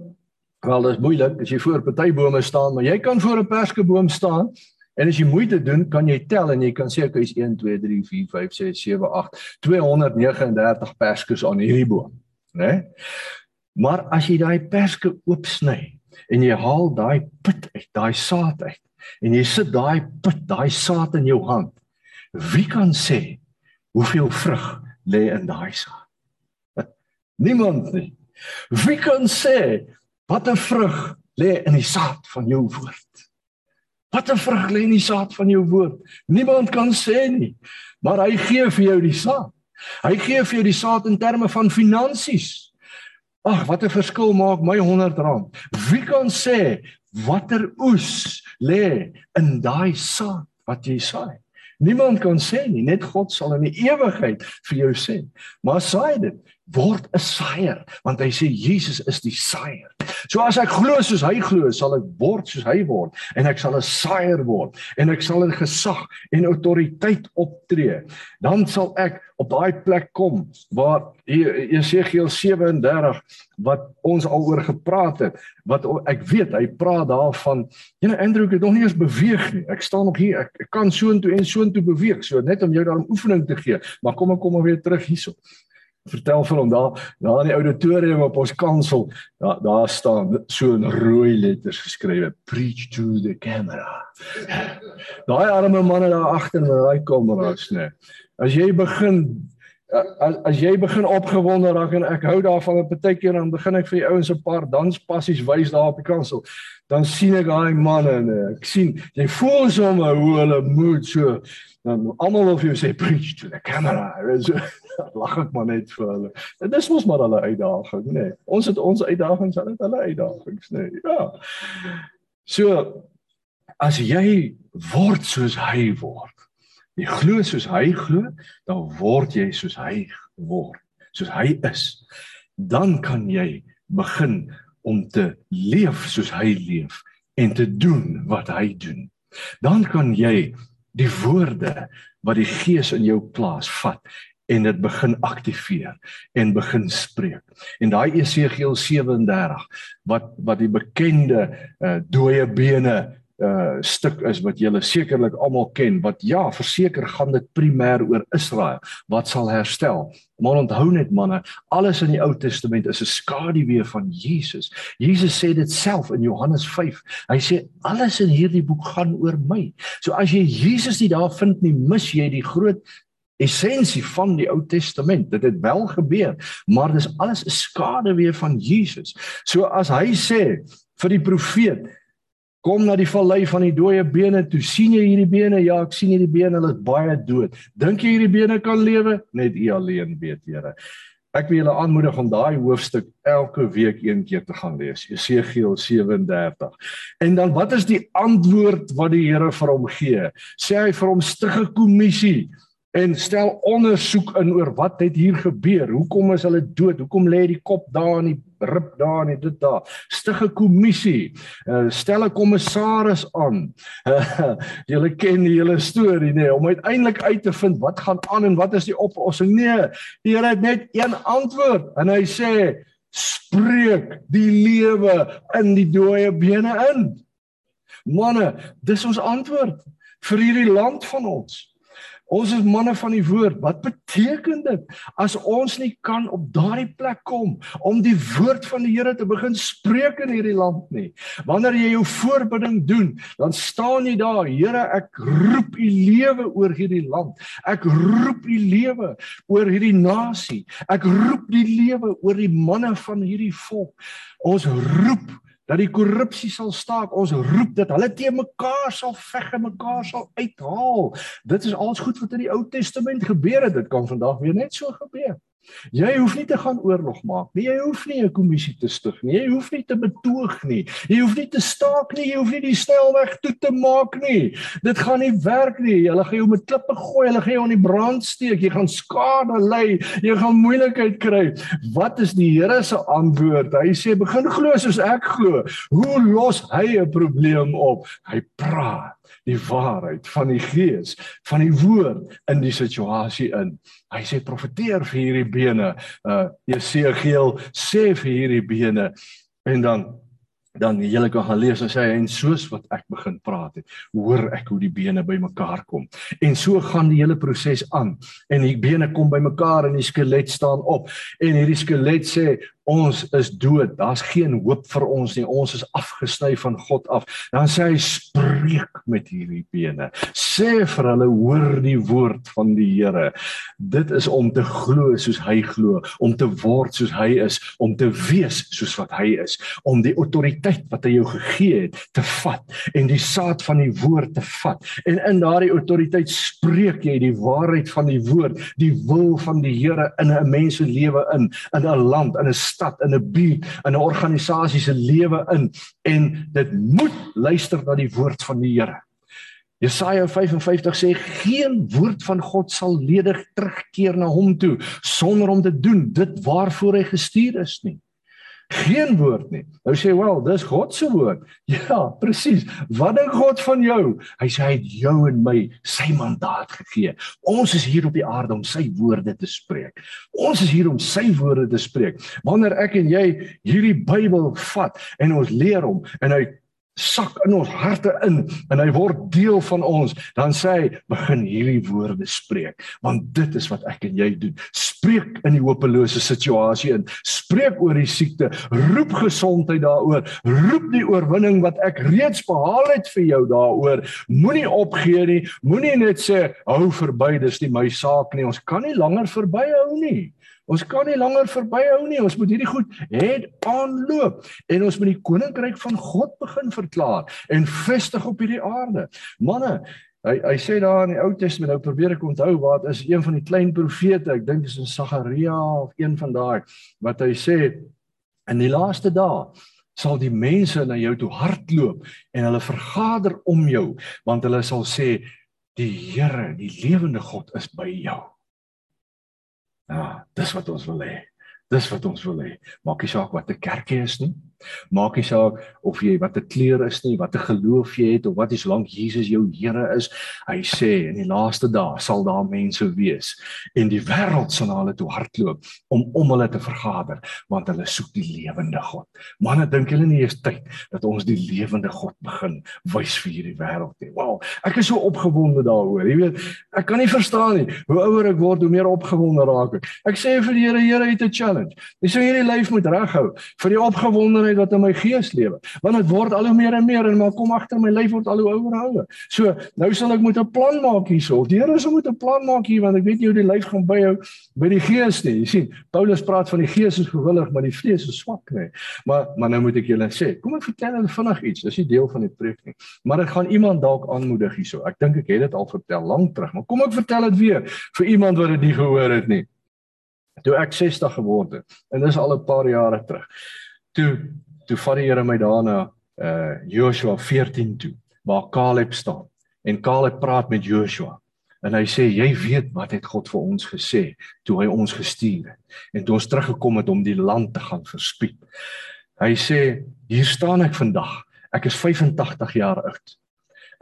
wel dis moeilik as jy voor party staan, maar jy kan voor 'n perskeboom staan En as jy moeite doen, kan jy tel en jy kan sê ek is 1 2 3 4 5 6 7 8 239 perskes aan hierdie boom, né? Maar as jy daai perske oopsny en jy haal daai pit uit, daai saad uit en jy sit daai pit, daai saad in jou hand, wie kan sê hoeveel vrug lê in daai saad? <laughs> Niemand nie. Wie kan sê wat 'n vrug lê in die saad van jou woord? Wat 'n vrug lê in die saad van jou woord. Niemand kan sê nie, maar hy gee vir jou die saad. Hy gee vir jou die saad in terme van finansies. Ag, wat 'n verskil maak my 100 rand. Wie kan sê watter oes lê in daai saad wat jy saai? Niemand kan sê nie, net God sal in die ewigheid vir jou sê. Maar saai dit. Word 'n saaier want hy sê Jesus is die saaier. So as ek glo soos hy glo, sal ek word soos hy word en ek sal 'n saaier word en ek sal in gesag en autoriteit optree. Dan sal ek op daai plek kom waar Jesegiel 37 wat ons al oor gepraat het wat ek weet hy praat daarvan. Jy know Andrew het nog nie eens beweeg nie. Ek staan nog hier. Ek, ek kan soontoe en soontoe beweeg. So net om jou daarom oefening te gee. Maar kom ek kom weer terug hierso vertel vir hom daar daar in die auditorium op ons kansel. Daar daar staan so in rooi letters geskrywe preach to the camera. Daai arme manne daar agter met daai kameras nê as jy begin as, as jy begin opgewonde raak en ek hou daarvan 'n partykeer dan begin ek vir die ouens 'n paar danspassies wys daar op die kansel dan sien ek daai manne en ek sien jy voel sommer hoe hulle moed so dan almal of jy sê preach to the camera. So <laughs> lag ek maar net vir hulle. En dis mos maar hulle uitdaging, nê. Nee. Ons het ons uitdagings, hulle het hulle uitdagings, nê. Nee. Ja. So as jy word soos hy word. Jy glo soos hy glo, dan word jy soos hy word, soos hy is. Dan kan jy begin om te leef soos hy leef en te doen wat hy doen. Dan kan jy die woorde wat die Gees in jou plaas vat en dit begin aktiveer en begin spreek. En daai Esegiel 37 wat wat die bekende uh, dooie bene uh stuk is wat julle sekerlik almal ken wat ja verseker gaan dit primêr oor Israel wat sal herstel. Maar onthou net manne alles in die Ou Testament is 'n skaduwee van Jesus. Jesus sê dit self in Johannes 5 hy sê alles in hierdie boek gaan oor my. So as jy Jesus nie daar vind nie mis jy die groot essensie van die Ou Testament. Dit het wel gebeur, maar dis alles 'n skaduwee van Jesus. So as hy sê vir die profeet, kom na die vallei van die dooie bene, toe sien jy hierdie bene? Ja, ek sien hierdie bene, hulle is baie dood. Dink jy hierdie bene kan lewe? Net U alleen weet, Here. Ek wil julle aanmoedig om daai hoofstuk elke week een keer te gaan lees. Jesegiel 37. En dan wat is die antwoord wat die Here vir hom gee? Sê hy vir hom stig 'n kommissie en stel ondersoek in oor wat het hier gebeur. Hoekom is hulle dood? Hoekom lê die kop daar in die rib daar en dit daar? Stig 'n kommissie. Uh, stel 'n kommissaris aan. Uh, <laughs> julle ken die hele storie nê nee, om uiteindelik uit te vind wat gaan aan en wat is die oplossing? Nee, die Here het net een antwoord en hy sê spreek die lewe in die dooie bene in. Manne, dis ons antwoord vir hierdie land van ons. Ons is manne van die woord. Wat beteken dit as ons nie kan op daardie plek kom om die woord van die Here te begin spreek in hierdie land nie? Wanneer jy jou voorbidding doen, dan staan jy daar, Here, ek roep u lewe oor hierdie land. Ek roep u lewe oor hierdie nasie. Ek roep die lewe oor die manne van hierdie volk. Ons roep dat die korrupsie sal staak. Ons roep dit. Hulle te mekaar sal veg en mekaar sal uithaal. Dit is alles goed wat in die Ou Testament gebeur het. Dit kan vandag weer net so gebeur. Jy hoef nie te gaan oorlog maak nie. Jy hoef nie 'n kommissie te stig nie. Jy hoef nie te betoog nie. Jy hoef nie te staak nie. Jy hoef nie die snelweg toe te maak nie. Dit gaan nie werk nie. Hulle gaan jou met klippe gooi. Hulle gaan jou in die brand steek. Jy gaan skade ly. Jy gaan moeilikheid kry. Wat is die Here se antwoord? Hy sê begin glo soos ek glo. Hoe los hy 'n probleem op? Hy praat die waarheid van die gees, van die woord in die situasie in. Hy sê profeteer vir hierdie bene. Uh Jesegiel sê vir hierdie bene en dan dan jy kan gaan lees en sê en soos wat ek begin praat het, hoor ek hoe die bene bymekaar kom. En so gaan die hele proses aan. En die bene kom bymekaar en die skelet staan op en hierdie skelet sê ons is dood. Daar's geen hoop vir ons nie. Ons is afgesny van God af. Dan sê hy spreek met hierdie bene. Sê vir hulle hoor die woord van die Here. Dit is om te glo soos hy glo, om te word soos hy is, om te wees soos wat hy is, om die autoriteit wat hy jou gegee het te vat en die saad van die woord te vat. En in daardie autoriteit spreek jy die waarheid van die woord, die wil van die Here in 'n mens se lewe in, in 'n land, in 'n stad in 'n buurt in 'n organisasie se lewe in en dit moet luister na die woord van die Here. Jesaja 55 sê geen woord van God sal ledig terugkeer na hom toe sonder om te doen dit waarvoor hy gestuur is nie. Geen woord nie. Nou sê wel, dis God se woord. <laughs> Ja, presies. Wat dink God van jou? Hy sê hy het jou en my sy mandaat gegee. Ons is hier op die aarde om sy woorde te spreek. Ons is hier om sy woorde te spreek. Wanneer ek en jy hierdie Bybel vat en ons leer hom en hy sak in ons harte in en hy word deel van ons dan sê hy begin hierdie woorde spreek want dit is wat ek en jy doen. Spreek in die hopelose situasie in. Spreek oor die siekte. Roep gesondheid daaroor. Roep die oorwinning wat ek reeds behaal het vir jou daaroor. Moenie opgee nie. Moenie net sê hou verby dis nie my saak nie. Ons kan nie langer verbyhou nie Ons kan nie langer verbyhou nie. Ons moet hierdie goed het aanloop en ons moet die koninkryk van God begin verklaar en vestig op hierdie aarde. Manne, hy hy sê daar in die Ou Testament, nou probeer ek onthou wat is een van die klein profete, ek dink dit is in Sagaria of een van daai wat hy sê in die laaste dae sal die mense na jou toe hardloop en hulle vergader om jou want hulle sal sê die Here, die lewende God is by jou. Ja, dis wat ons wil hê. Dis wat ons wil hê. Maak nie saak wat 'n kerkie is nie. Maak nie saak of jy wat 'n kleur is nie, wat 'n geloof jy het of wat is lank Jesus jou Here is. Hy sê in die laaste dae sal daar mense wees en die wêreld sal na hulle toe hardloop om om hulle te vergader want hulle soek die lewende God. Manne, dink julle nie is tyd dat ons die lewende God begin wys vir hierdie wêreld nie. Wow, ek is so opgewonde daaroor. Jy weet, ek kan nie verstaan nie. Hoe ouer ek word, hoe meer opgewonde raak ek. Ek sê vir die Here, Here, het 'n challenge. Jy sê hierdie lyf moet reghou vir die opgewondenheid gesondheid wat in my gees lewe. Want dit word al hoe meer en meer en maar kom agter my lyf word al hoe ouer en ouer. So, nou sal ek moet 'n plan maak hierso. Die Here sê moet 'n plan maak hier want ek weet nie hoe die lyf gaan byhou by die gees nie. Jy sien, Paulus praat van die gees is gewillig, maar die vlees is swak, nê. Maar maar nou moet ek julle sê, kom ek vertel hulle vinnig iets. Dis nie deel van die preek nie. Maar dit gaan iemand dalk aanmoedig hierso. Ek dink ek het dit al vertel lank terug, maar kom ek vertel dit weer vir iemand wat dit nie gehoor het nie. Toe ek 60 geword het en dis al 'n paar jare terug toe toe vat die Here my daarna uh Joshua 14 toe waar Caleb staan. En Caleb praat met Joshua en hy sê jy weet wat het God vir ons gesê toe hy ons gestuur het en toe ons teruggekom het om die land te gaan verspied? Hy sê hier staan ek vandag. Ek is 85 jaar oud.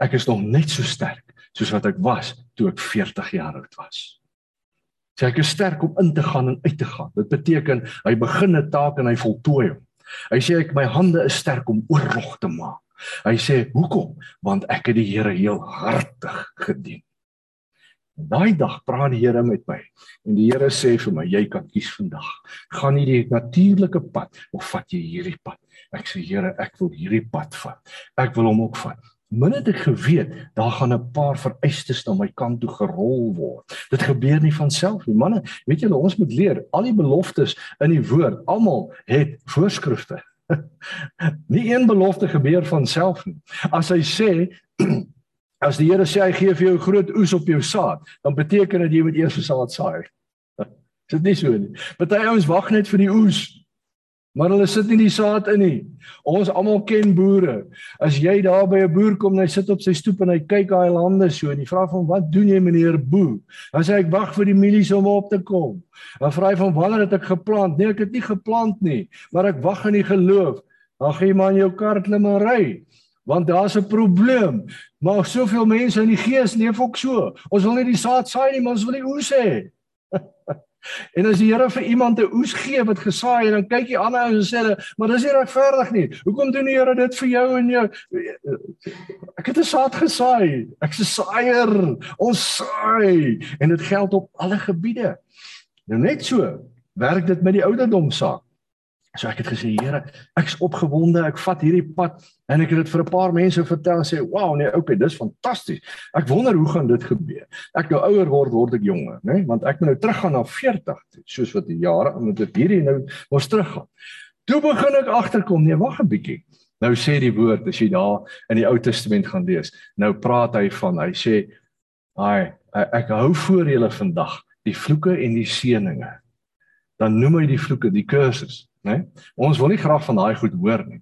Ek is nog net so sterk soos wat ek was toe ek 40 jaar oud was. Sê ek is sterk om in te gaan en uit te gaan. Dit beteken hy begin 'n taak en hy voltooi hom Hy sê ek my hande is sterk om oorlog te maak. Hy sê hoekom? Want ek het die Here heel hartig gedien. Daai dag praat die Here met my en die Here sê vir my jy kan kies vandag. Gaan jy die natuurlike pad of vat jy hierdie pad? Ek sê Here, ek wil hierdie pad vat. Ek wil hom ook vat. Min het ek geweet, daar gaan 'n paar vereistes na my kant toe gerol word. Dit gebeur nie van self nie. Manne, weet julle, ons moet leer, al die beloftes in die woord, almal het voorskrifte. <laughs> nie een belofte gebeur van self nie. As hy sê <clears throat> as die Here sê hy gee vir jou groot oes op jou saad, dan beteken dit jy moet eers saad saai. <laughs> Is dit nie so nie? Party ouens wag net vir die oes. Maar hulle sit nie die saad in nie. Ons almal ken boere. As jy daar by 'n boer kom en hy sit op sy stoep en hy kyk hy lande so en jy vra hom wat doen jy meneer boer? Dan sê hy ek wag vir die mielies om op te kom. Dan vra hy van wanneer het ek geplant? Nee, ek het nie geplant nie, maar ek wag in die geloof. Dan gaan jy maar in jou kar klim en ry. Want daar's 'n probleem. Maar soveel mense in die gees leef ook so. Ons wil nie die saad saai nie, maar ons wil die oes hê. En as die Here vir iemand 'n oes gee wat gesaai en dan kyk jy ouens en sê hulle, maar dis nie regverdig nie. Hoekom doen die Here dit vir jou en jou? Ek het 'n saad gesaai. Ek's 'n saaier. Ons saai en dit geld op alle gebiede. Nou net so werk dit met die ouderdom saak. So ek het gesê Here, ek's opgewonde, ek vat hierdie pad en ek het dit vir 'n paar mense vertel en sê, "Wow, nee, okay, dis fantasties. Ek wonder hoe gaan dit gebeur." Ek nou ouer word, word ek jonger, né? Nee? Want ek moet nou teruggaan na 40, soos wat die jare moet ek hierdie nou mos teruggaan. Toe begin ek agterkom, nee, wag 'n bietjie. Nou sê die woord as jy daar in die Ou Testament gaan lees. Nou praat hy van, hy sê, "Ai, ek hou voor julle vandag die vloeke en die seënings." Dan noem hy die vloeke die curses né? Ons wil nie graag van daai goed hoor nie.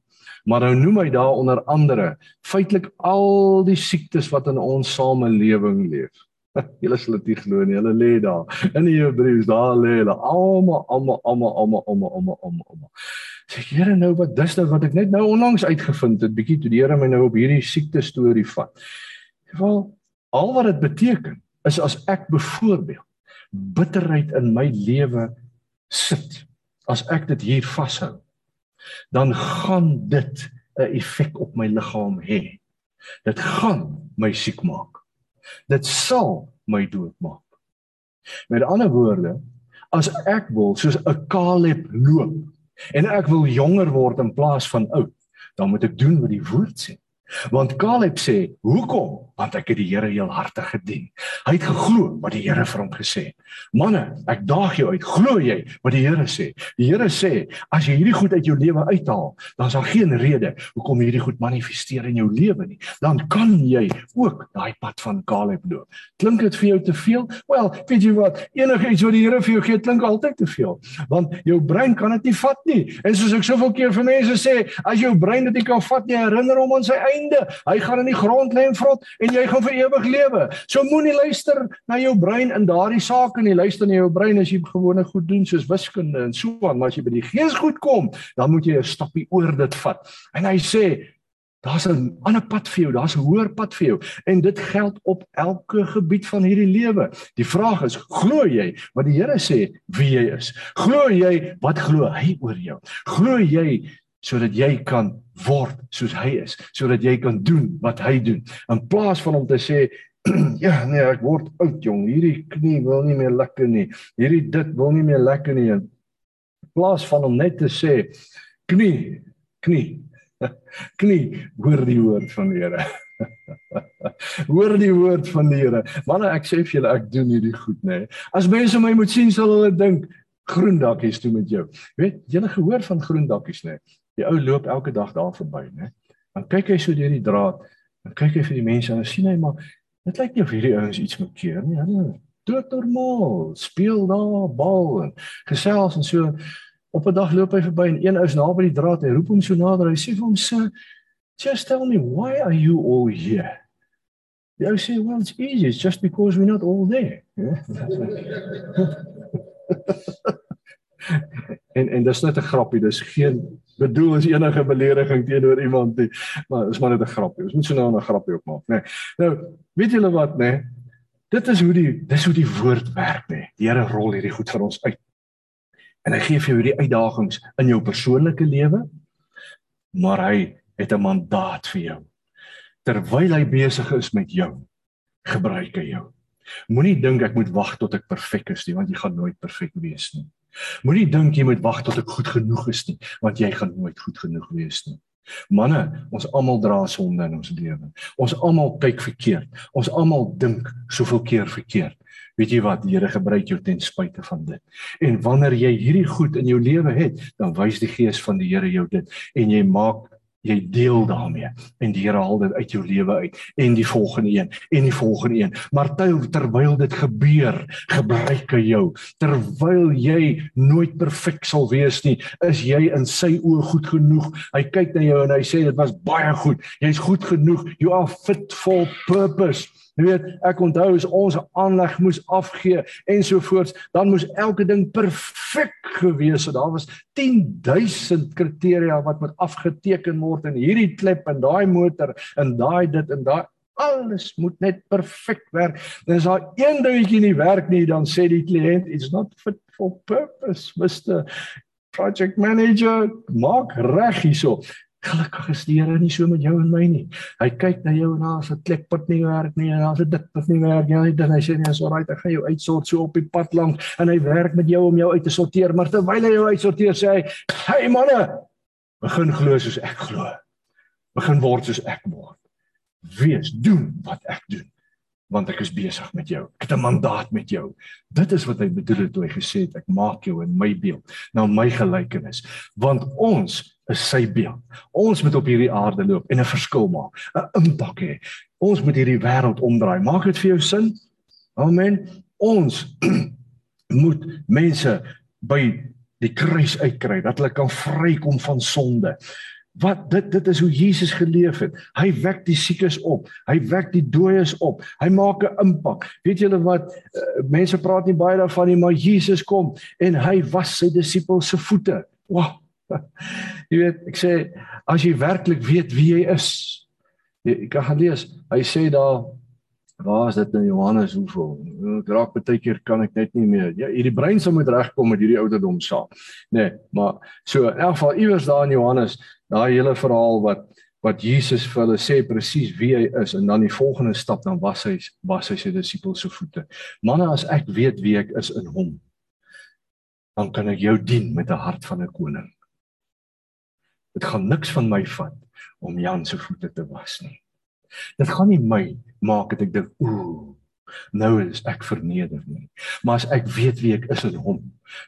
Maar nou noem hy daar onder andere feitelik al die siektes wat in ons samelewing leef. <laughs> Julle sal dit glo nie. Hulle lê daar in die Hebreëus, daar lê hulle almal, almal, almal, almal, almal, almal, almal. Sê Here nou wat dis nou wat ek net nou onlangs uitgevind het, bietjie toe die Here my nou op hierdie siekte storie vat. Wel, al wat dit beteken is as ek byvoorbeeld bitterheid in my lewe sit, as ek dit hier vashou, dan gaan dit 'n effek op my liggaam hê. Dit gaan my siek maak dit sal my doodmaak. Met ander woorde, as ek wil soos 'n Caleb loop en ek wil jonger word in plaas van oud, dan moet ek doen wat die woord sê. Want Caleb sê, "Hoekom? Want ek het die Here heel hartig gedien." Hy het geglo wat die Here vir hom gesê het. Manne, ek daag jou uit, glo jy wat die Here sê? Die Here sê, as jy hierdie goed uit jou lewe uithaal, dan is daar geen rede hoekom hierdie goed manifesteer in jou lewe nie. Dan kan jy ook daai pad van Caleb loop. Klink dit vir jou te veel? Wel, weet jy wat? Enige iets wat die Here vir jou gee, klink altyd te veel, want jou brein kan dit nie vat nie. En soos ek soveel keer vir mense sê, as jou brein dit nie kan vat nie, herinner hom aan sy einde. Hy gaan in die grond lê en vrot en jy gaan vir ewig lewe. So moenie luister na jou brein in daardie saak nie. Luister na jou brein as jy gewone goed doen soos wiskunde en so aan, maar as jy by die gees goed kom, dan moet jy 'n stappie oor dit vat. En hy sê Daar's 'n ander pad vir jou, daar's 'n hoër pad vir jou en dit geld op elke gebied van hierdie lewe. Die vraag is, glo jy wat die Here sê wie jy is? Glo jy wat glo hy oor jou? Glo jy sodat jy kan word soos hy is, sodat jy kan doen wat hy doen. In plaas van om te sê <clears throat> ja, nee, ek word oud jong, hierdie knie wil nie meer lekker nie. Hierdie dit wil nie meer lekker nie. In plaas van om net te sê knie, knie. <laughs> Knie, hoor die woord van die Here. <laughs> hoor die woord van die Here. Manne, ek sê vir julle ek doen hierdie goed, nê. Nee. As mense my moet sien, sal hulle dink groen dakkies toe met jou. Weet, jy het gehoor van groen dakkies, nê? Nee. Die ou loop elke dag daar verby, né? Dan kyk hy so deur die draad. Dan kyk hy vir die mense en dan sien hy maar dit lyk nie of hierdie ouens iets moet keer nie. Hulle dood normaal, speel daar bal en gesels en so. Op 'n dag loop hy verby en een ou is naby die draad. Hy roep hom so nader. Hy sê vir hom: "Sir, just tell me why are you all here?" Die ou sê: "Well, it's easy. It's just because we're not all there." <laughs> en en dis net 'n grappie. Dis geen bedoel as enige belediging teenoor iemand nie. Maar is maar net 'n grapjie. Ons moet so nou 'n grapjie ook maak, né? Nee. Nou, weet julle wat, né? Nee? Dit is hoe die dis hoe die woord werk, né? Nee. Die Here rol hierdie goed vir ons uit. En hy gee vir jou hierdie uitdagings in jou persoonlike lewe, maar hy het 'n mandaat vir jou. Terwyl hy besig is met jou, gebruik hy jou. Moenie dink ek moet wag tot ek perfek is nie, want jy gaan nooit perfek wees nie. Moenie dink jy moet wag tot ek goed genoeg is nie, want jy gaan nooit goed genoeg wees nie. Manne, ons almal dra sonde in ons lewe. Ons almal kyk verkeerd. Ons almal dink soveel keer verkeerd. Weet jy wat? Die Here gebruik jou ten spyte van dit. En wanneer jy hierdie goed in jou lewe het, dan wys die Gees van die Here jou dit en jy maak jy deel daarmee en die Here haal dit uit jou lewe uit. En die volgende een en die volgende een. Maar terwyl dit gebeur gebruik hy jou. Terwyl jy nooit perfek sal wees nie is jy in sy oë goed genoeg. Hy kyk na jou en hy sê dit was baie goed. Jy's goed genoeg. You are fit for purpose Jy weet, ek onthou as ons aanleg moes afgee ensovoorts, dan moes elke ding perfek gewees het. Daar was 10000 kriteria wat moet afgeteken word in hierdie klep en daai motor en daai dit en daai alles moet net perfek werk. En as daar een dingetjie nie werk nie, dan sê die kliënt it's not fit for purpose, Mr. Project Manager, maak reg hierso. Gelukkig is die Here nie so met jou en my nie. Hy kyk na jou en daar's 'n klikpad nie werk nie en daar's 'n dit wat nie werk nie. Dan hy sê nee, so right, ek gaan jou uitsort so op die pad lank en hy werk met jou om jou uit te sorteer, maar terwyl hy jou uitsorteer sê hy, "Hey manne, begin glo soos ek glo. Begin word soos ek word. Wees, doen wat ek doen." want ek is besig met jou. Ek het 'n mandaat met jou. Dit is wat hy bedoel het toe hy gesê het ek maak jou in my beeld, na my gelykenis, want ons is sy beeld. Ons moet op hierdie aarde loop en 'n verskil maak, 'n impak hê. Ons moet hierdie wêreld omdraai. Maak dit vir jou sin? Amen. Ons <clears throat> moet mense by die kruis uitkry dat hulle kan vrykom van sonde Wat dit dit is hoe Jesus geleef het. Hy wek die siekes op. Hy wek die dooies op. Hy maak 'n impak. Weet julle wat uh, mense praat nie baie daarvan nie, maar Jesus kom en hy was sy disippels se voete. Wow. Jy weet, ek sê as jy werklik weet wie jy is. Jy kan gaan lees. Hy sê daar Waar is dit in Johannes hoeveel? Ek raak baie keer kan ek net nie meer. Ja, hierdie brein sou moet regkom met hierdie ouderdom saam. Nee, maar so in elk geval iewers daar in Johannes, daai hele verhaal wat wat Jesus vir hulle sê presies wie hy is en dan die volgende stap dan was hy was hy sy disippels se voete. Manne, as ek weet wie ek is in hom, dan kan ek jou dien met 'n hart van 'n koning. Dit gaan niks van my vat om Jan se voete te was nie. Dit gaan nie my maak dat ek dink ooh nou is ek verneder nie. Maar as ek weet wie ek is in hom,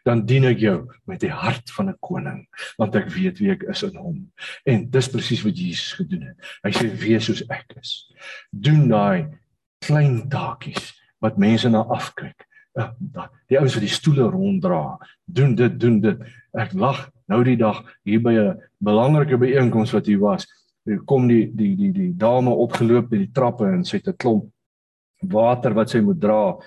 dan dien ek jou met die hart van 'n koning, want ek weet wie ek is in hom. En dis presies wat Jesus gedoen het. Hy sê wees soos ek is. Doen daai klein taakies wat mense na afkyk. Ja, die ouens wat die stoele ronddra, doen dit, doen dit. Ek lag nou die dag hier by 'n belangrike byeenkoms wat hier was kom die die die die dame opgeloop by die trappe en sy het 'n klomp water wat sy moet dra.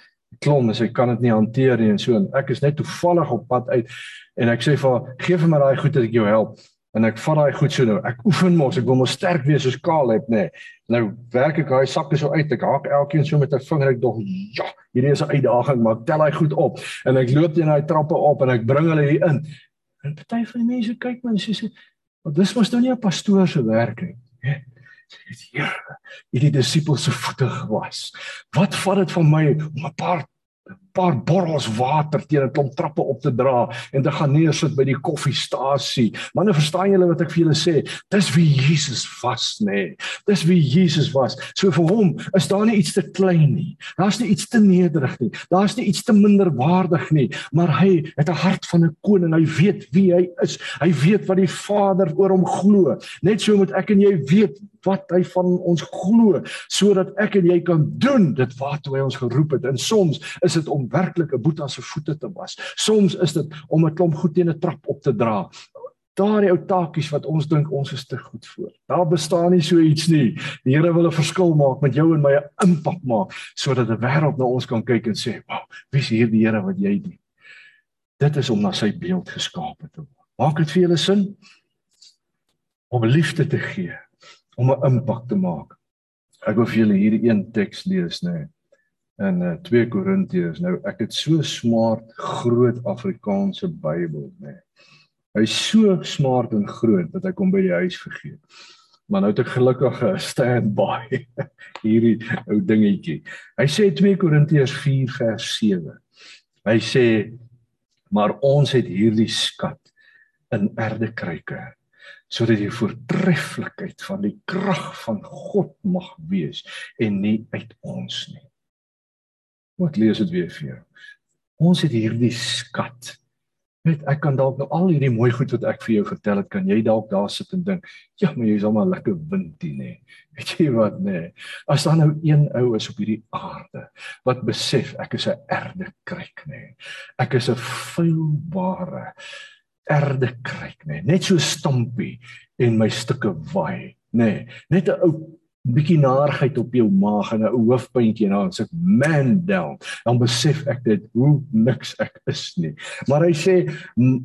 Klom en sy kan dit nie hanteer nie en so en ek is net toevallig op pad uit en ek sê vir haar gee vir my daai goed dat ek jou help. En ek vat daai goed so nou. Ek oefen mos ek wil mos sterk wees soos Caleb nê. Nou werk ek daai sakke so uit ek haak elkeen so met 'n vinger ek dog ja hierdie is 'n uitdaging maar ek tel daai goed op. En ek loop teen daai trappe op en ek bring hulle hier in en party van die mense kyk my en sê sê Want dis mos nou nie 'n pastoor se werk nie. Here, hierdie disippels se voete gewas. Wat vat dit van my om 'n paar paar borrels water teen 'n klomp trappe op te dra en te gaan neersit by die koffiestasie. Manne, verstaan julle wat ek vir julle sê? Dis wie Jesus was, nê. Nee. Dis wie Jesus was. So vir hom is daar nie iets te klein nie. Daar's nie iets te nederig nie. Daar's nie iets te minderwaardig nie, maar hy het 'n hart van 'n koning. Hy weet wie hy is. Hy weet wat die Vader oor hom glo. Net so moet ek en jy weet wat hy van ons glo sodat ek en jy kan doen dit waartoe hy ons geroep het. En soms is dit om werklik 'n Boeta se voete te was. Soms is dit om 'n klomp goed teen 'n trap op te dra. Daardie ou taakies wat ons dink ons is te goed vir. Daar bestaan nie so iets nie. Die Here wil 'n verskil maak met jou en my 'n impak maak sodat 'n wêreld na ons kan kyk en sê, "Wow, wie is hierdie Here wat jy dien?" Dit is om na sy beeld geskape te word. Maak dit vir julle sin om liefde te gee, om 'n impak te maak. Ek wil vir julle hierdie een teks lees, nê. Nee in uh, 2 Korintiërs. Nou ek het so smart groot Afrikaanse Bybel, nê. Nee. Hy's so smart en groot dat ek hom by die huis vergeet. Maar nou het ek gelukkig 'n standby <laughs> hierdie ou dingetjie. Hy sê 2 Korintiërs 4 vers 7. Hy sê maar ons het hierdie skat in erdekruike sodat die voortreffelikheid van die krag van God mag wees en nie uit ons nie. Wat lees dit weer vir jou? Ons het hierdie skat. Net ek kan dalk nou al hierdie mooi goed wat ek vir jou vertel het, kan jy dalk daar sit en dink, ja, maar jy's almal lekker windie nê. <laughs> Weet jy wat nê? As daar nou een ou is op hierdie aarde wat besef ek is 'n erde kryk nê. Ek is 'n vuilbare erde kryk nê. Net so stompie en my stukke waai nê. Net 'n ou bietjie naarheid op jou maag en 'n hoofpynkie en dan sê man down dan besef ek dit hoe niks ek is nie. Maar hy sê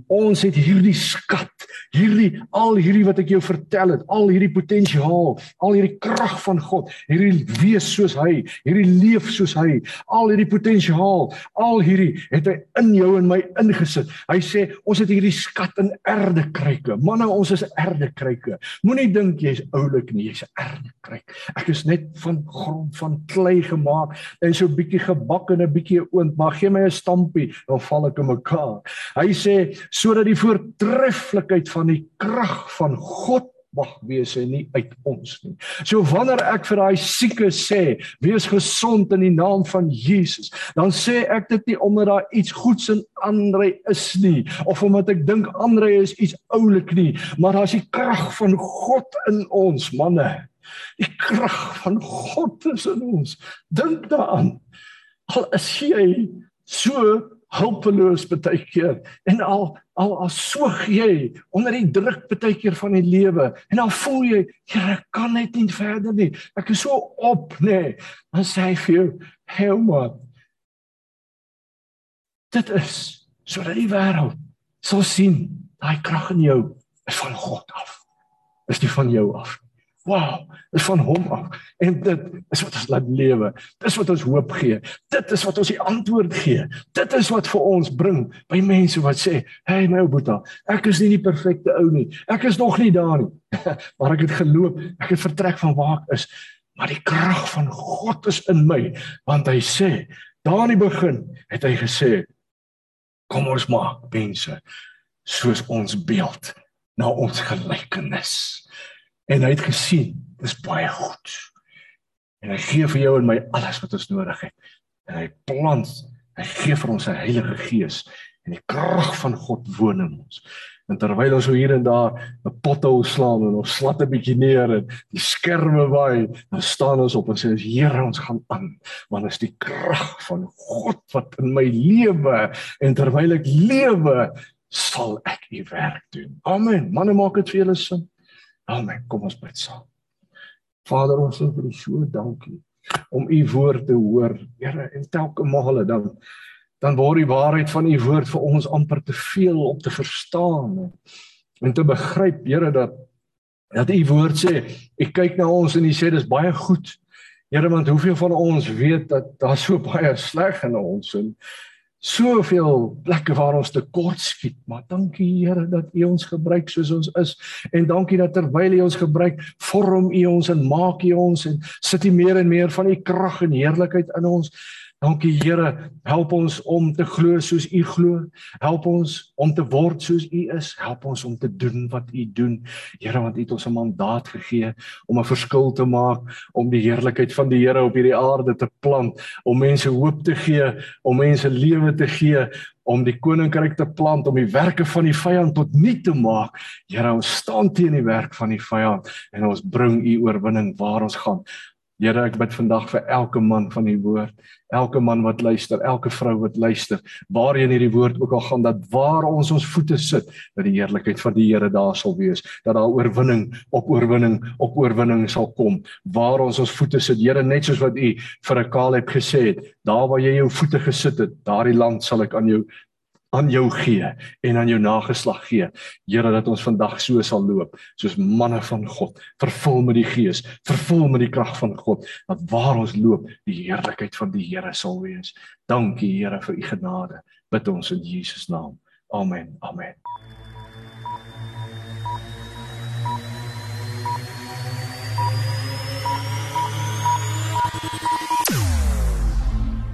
ons het hierdie skat hierdie al hierdie wat ek jou vertel het al hierdie potensiaal al hierdie krag van God hierdie wees soos hy hierdie leef soos hy al hierdie potensiaal al hierdie het hy in jou en my ingesit. Hy sê ons het hierdie skat in erdekruike manne ons is erdekruike moenie dink jy's oulik nie jy's 'n erdekruik Ek is net van grond van klei gemaak en so bietjie gebak en 'n bietjie oond, maar gee my 'n stampie, dan val ek in mekaar. Hy sê sodat die voortreffelikheid van die krag van God mag wees en nie uit ons nie. So wanneer ek vir daai sieke sê, wees gesond in die naam van Jesus, dan sê ek dit nie omdat daar iets goeds in Andre is nie of omdat ek dink Andre is iets oulik nie, maar daar's die krag van God in ons manne. Die krag van God is in ons. Dink daaraan. Al is jy so hulpeloos baie keer en al al al soeg jy onder die druk baie keer van die lewe en dan voel jy Here ek kan net nie verder nie ek is so op nê nee. dan sê hy vir jou help my dit is sodat die wêreld sal sien daai krag in jou is van God af is nie van jou af nie Wow, dis van hom af. En dit is wat ons laat lewe. Dis wat ons hoop gee. Dit is wat ons die antwoord gee. Dit is wat vir ons bring by mense wat sê, "Hey my ou boetie, ek is nie die perfekte ou nie. Ek is nog nie daar nie. <laughs> maar ek het geloop. Ek het vertrek van waar ek is. Maar die krag van God is in my, want hy sê, daar in die begin het hy gesê, kom ons maak mense soos ons beeld na ons gelykenis." En hy het gesien dis baie goed. En hy gee vir jou en my alles wat ons nodig het. En hy plant, hy gee vir ons sy Heilige Gees en die krag van God woon in ons. En terwyl ons so hier en daar 'n pothou slaan en ons slat 'n bietjie neer en die skerme waai, dan staan ons op en sê Here, ons gaan aan, want is die krag van God wat in my lewe en terwyl ek lewe, sal ek u werk doen. Amen. Manne maak dit vir julle sin. Amen. Kom ons bid saam. Vader, ons wil vir U so dankie om U woord te hoor. Here, en telke male dan dan word die waarheid van U woord vir ons amper te veel om te verstaan en te begryp, Here, dat dat U woord sê, ek kyk na ons en U sê dis baie goed. Here, want hoeveel van ons weet dat daar so baie sleg in ons en soveel plekke waar ons tekort skiet, maar dankie Here dat U ons gebruik soos ons is en dankie dat terwyl U ons gebruik, vorm U ons en maak U ons en sit U meer en meer van U krag en heerlikheid in ons. Dankie Here, help ons om te glo soos U glo. Help ons om te word soos U is. Help ons om te doen wat U doen. Here, want U het ons 'n mandaat gegee om 'n verskil te maak, om die heerlikheid van die Here op hierdie aarde te plant, om mense hoop te gee, om mense lewe te gee, om die koninkryk te plant, om die werke van die vyand tot nul te maak. Here, ons staan teen die werk van die vyand en ons bring U oorwinning waar ons gaan. Here, ek bid vandag vir elke man van die woord, elke man wat luister, elke vrou wat luister, waarheen hierdie woord ook al gaan, dat waar ons ons voete sit, dat die heerlikheid van die Here daar sal wees, dat daar oorwinning op oorwinning op oorwinning sal kom. Waar ons ons voete sit, Here, net soos wat U vir 'n Kaleb gesê het, daar waar jy jou voete gesit het, daardie land sal ek aan jou aan jou gee en aan jou nageslag gee. Here dat ons vandag so sal loop soos manne van God, vervul met die Gees, vervul met die krag van God, dat waar ons loop, die heerlikheid van die Here sal wees. Dankie Here vir u genade. Bid ons in Jesus naam. Amen. Amen.